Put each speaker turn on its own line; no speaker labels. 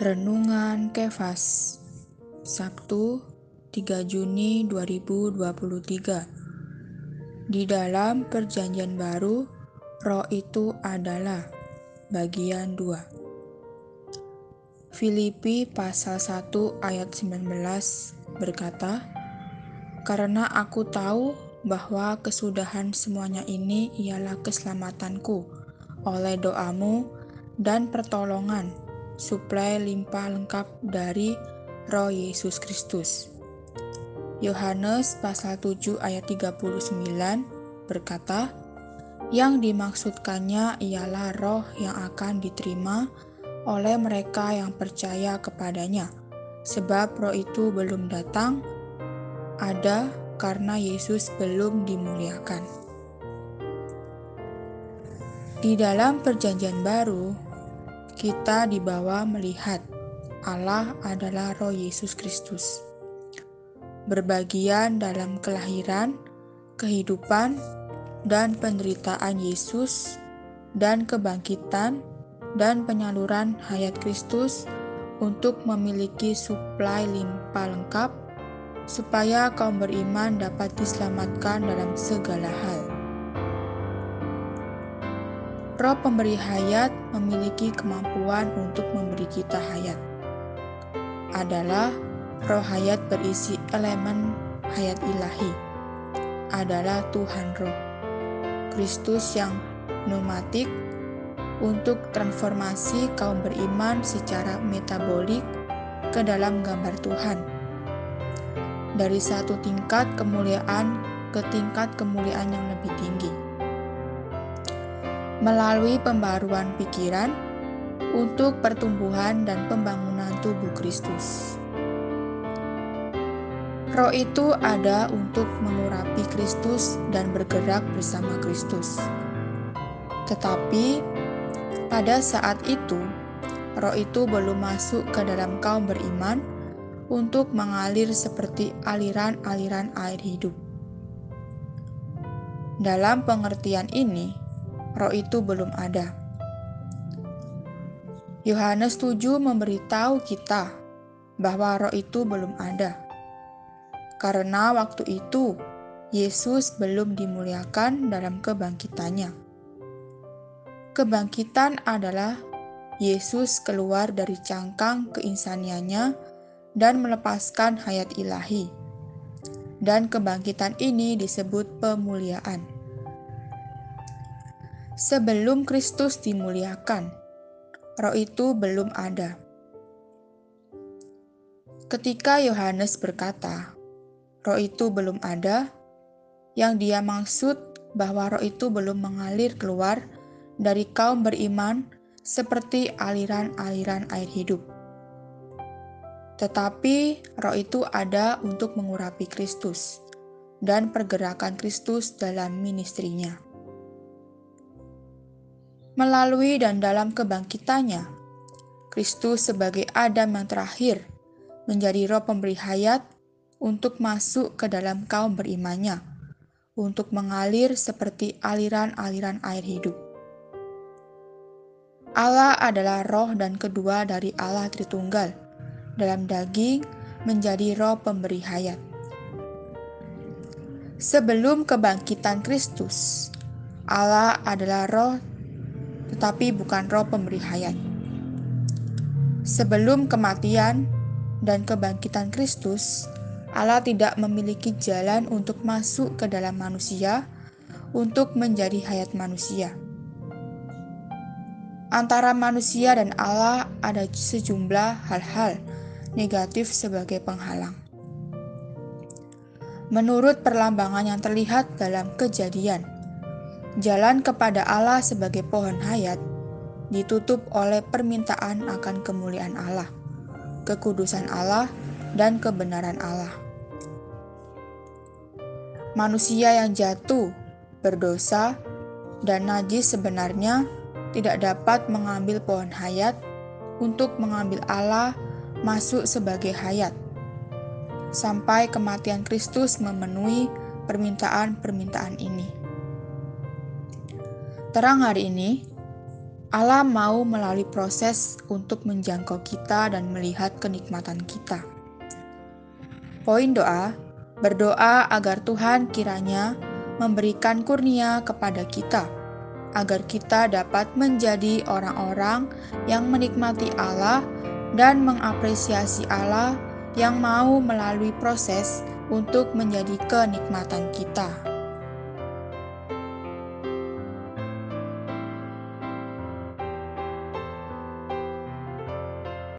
Renungan Kefas Sabtu 3 Juni 2023 Di dalam perjanjian baru, roh itu adalah bagian 2 Filipi pasal 1 ayat 19 berkata, Karena aku tahu bahwa kesudahan semuanya ini ialah keselamatanku oleh doamu dan pertolongan suplai limpah lengkap dari roh Yesus Kristus. Yohanes pasal 7 ayat 39 berkata, yang dimaksudkannya ialah roh yang akan diterima oleh mereka yang percaya kepadanya, sebab roh itu belum datang, ada karena Yesus belum dimuliakan. Di dalam Perjanjian Baru, kita dibawa melihat Allah adalah Roh Yesus Kristus. Berbagian dalam kelahiran, kehidupan, dan penderitaan Yesus, dan kebangkitan dan penyaluran hayat Kristus untuk memiliki suplai limpah lengkap, supaya kaum beriman dapat diselamatkan dalam segala hal. Roh pemberi hayat memiliki kemampuan untuk memberi kita hayat. Adalah roh hayat berisi elemen hayat ilahi. Adalah Tuhan roh. Kristus yang pneumatik untuk transformasi kaum beriman secara metabolik ke dalam gambar Tuhan. Dari satu tingkat kemuliaan ke tingkat kemuliaan yang lebih tinggi melalui pembaruan pikiran untuk pertumbuhan dan pembangunan tubuh Kristus. Roh itu ada untuk mengurapi Kristus dan bergerak bersama Kristus. Tetapi pada saat itu, roh itu belum masuk ke dalam kaum beriman untuk mengalir seperti aliran-aliran air hidup. Dalam pengertian ini, roh itu belum ada. Yohanes 7 memberitahu kita bahwa roh itu belum ada. Karena waktu itu Yesus belum dimuliakan dalam kebangkitannya. Kebangkitan adalah Yesus keluar dari cangkang keinsaniannya dan melepaskan hayat ilahi. Dan kebangkitan ini disebut pemuliaan sebelum Kristus dimuliakan. Roh itu belum ada. Ketika Yohanes berkata, "Roh itu belum ada," yang dia maksud bahwa roh itu belum mengalir keluar dari kaum beriman seperti aliran-aliran air hidup. Tetapi roh itu ada untuk mengurapi Kristus dan pergerakan Kristus dalam ministrinya melalui dan dalam kebangkitannya. Kristus sebagai Adam yang terakhir menjadi roh pemberi hayat untuk masuk ke dalam kaum berimannya, untuk mengalir seperti aliran-aliran air hidup. Allah adalah roh dan kedua dari Allah Tritunggal, dalam daging menjadi roh pemberi hayat. Sebelum kebangkitan Kristus, Allah adalah roh tetapi bukan roh pemberi hayat. Sebelum kematian dan kebangkitan Kristus, Allah tidak memiliki jalan untuk masuk ke dalam manusia untuk menjadi hayat manusia. Antara manusia dan Allah ada sejumlah hal-hal negatif sebagai penghalang. Menurut perlambangan yang terlihat dalam kejadian, Jalan kepada Allah sebagai pohon hayat ditutup oleh permintaan akan kemuliaan Allah, kekudusan Allah, dan kebenaran Allah. Manusia yang jatuh, berdosa, dan najis sebenarnya tidak dapat mengambil pohon hayat untuk mengambil Allah masuk sebagai hayat, sampai kematian Kristus memenuhi permintaan-permintaan ini. Terang hari ini, Allah mau melalui proses untuk menjangkau kita dan melihat kenikmatan kita. Poin doa: berdoa agar Tuhan kiranya memberikan kurnia kepada kita, agar kita dapat menjadi orang-orang yang menikmati Allah dan mengapresiasi Allah yang mau melalui proses untuk menjadi kenikmatan kita.